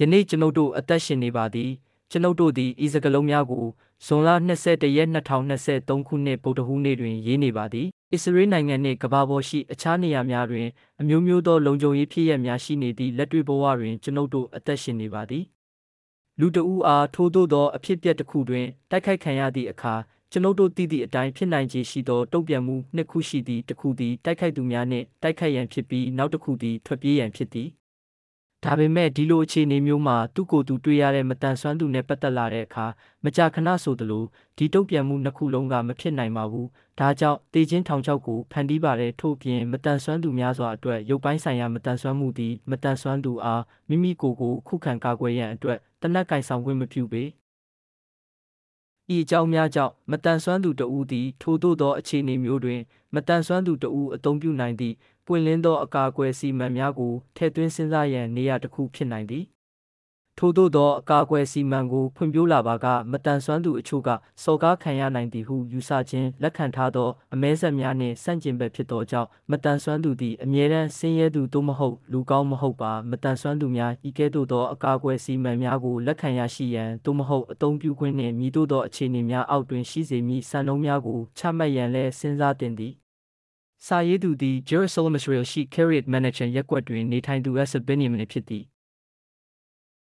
ယနေ့ကျွန်ုပ်တို့အသက်ရှင်နေပါသည်ကျွန်ုပ်တို့သည်ဤစကလုံးများကိုဇွန်လ21ရက်2023ခုနှစ်ဗုဒ္ဓဟူးနေ့တွင်ရေးနေပါသည်အစ္စရေးနိုင်ငံနှင့်ကမ္ဘာပေါ်ရှိအခြားနေရာများတွင်အမျိုးမျိုးသောလုံခြုံရေးဖြစ်ရပ်များရှိနေသည့်လက်တွေ့ဘဝတွင်ကျွန်ုပ်တို့အသက်ရှင်နေပါသည်လူတဦးအားထိုးသို့သောအဖြစ်အပျက်တစ်ခုတွင်တိုက်ခိုက်ခံရသည့်အခါကျွန်ုပ်တို့သိသည့်အတိုင်းဖြစ်နိုင်ခြေရှိသောတုံ့ပြန်မှုနှစ်ခုရှိသည့်တစ်ခုသည်တိုက်ခိုက်သူများနှင့်တိုက်ခိုက်ရန်ဖြစ်ပြီးနောက်တစ်ခုသည်ထွက်ပြေးရန်ဖြစ်သည် ဒါပေမဲ့ဒီလိုအခြေအနေမျိုးမှာသူ့ကိုယ်သူတွေ့ရတဲ့မတန်ဆွမ်းသူနဲ့ပတ်သက်လာတဲ့အခါမကြာခဏဆိုသလိုဒီတုံ့ပြန်မှုနှစ်ခုလုံးကမဖြစ်နိုင်ပါဘူး။ဒါကြောင့်တေချင်းထောင်ချောက်ကိုဖန်တီးပါတဲ့ထို့ပြင်မတန်ဆွမ်းသူများစွာအတွက်ရုပ်ပိုင်းဆိုင်ရာမတန်ဆွမ်းမှုသည်မတန်ဆွမ်းသူအားမိမိကိုယ်ကိုခုခံကာကွယ်ရန်အတွက်တနက်ကင်ဆောင်ခွင့်မပြုပေ။ ဤအကြောင်းများကြောင့်မတန်ဆွမ်းသူတဦးသည်ထိုသို့သောအခြေအနေမျိုးတွင်မတန်ဆွမ်းသူတဦးအသုံးပြုနိုင်သည့်ပွင့်လင်းသောအကာအကွယ်စီမံများကိုထည့်သွင်းစဉ်းစားရန်နေရာတစ်ခုဖြစ်နိုင်သည် ထို့သောသောအကာအကွယ်စီမံကိုဖွံ့ဖြိုးလာပါကမတန်ဆွမ်းသူအချို့ကစော်ကားခံရနိုင်သည်ဟုယူဆခြင်းလက်ခံထားသောအမဲဆက်များနှင့်ဆန့်ကျင်ဘက်ဖြစ်သောကြောင့်မတန်ဆွမ်းသူသည်အမြဲတမ်းဆင်းရဲသူသို့မဟုတ်လူကောင်းမဟုတ်ပါမတန်ဆွမ်းသူများဤကဲ့သို့သောအကာအကွယ်စီမံများကိုလက်ခံရရှိရန်သို့မဟုတ်အသုံးပြုခွင့်နှင့်မြည်သို့သောအခြေအနေများအောက်တွင်ရှိစေမည့်စံနှုန်းများကိုချမှတ်ရန်လည်းစဉ်းစားသင့်သည်စာရေးသူသည် Jerusalem Israel ရှိ Kiryat Menachem ရပ်ကွက်တွင်နေထိုင်သူအဆဘင်နီမန်ဖြစ်သည်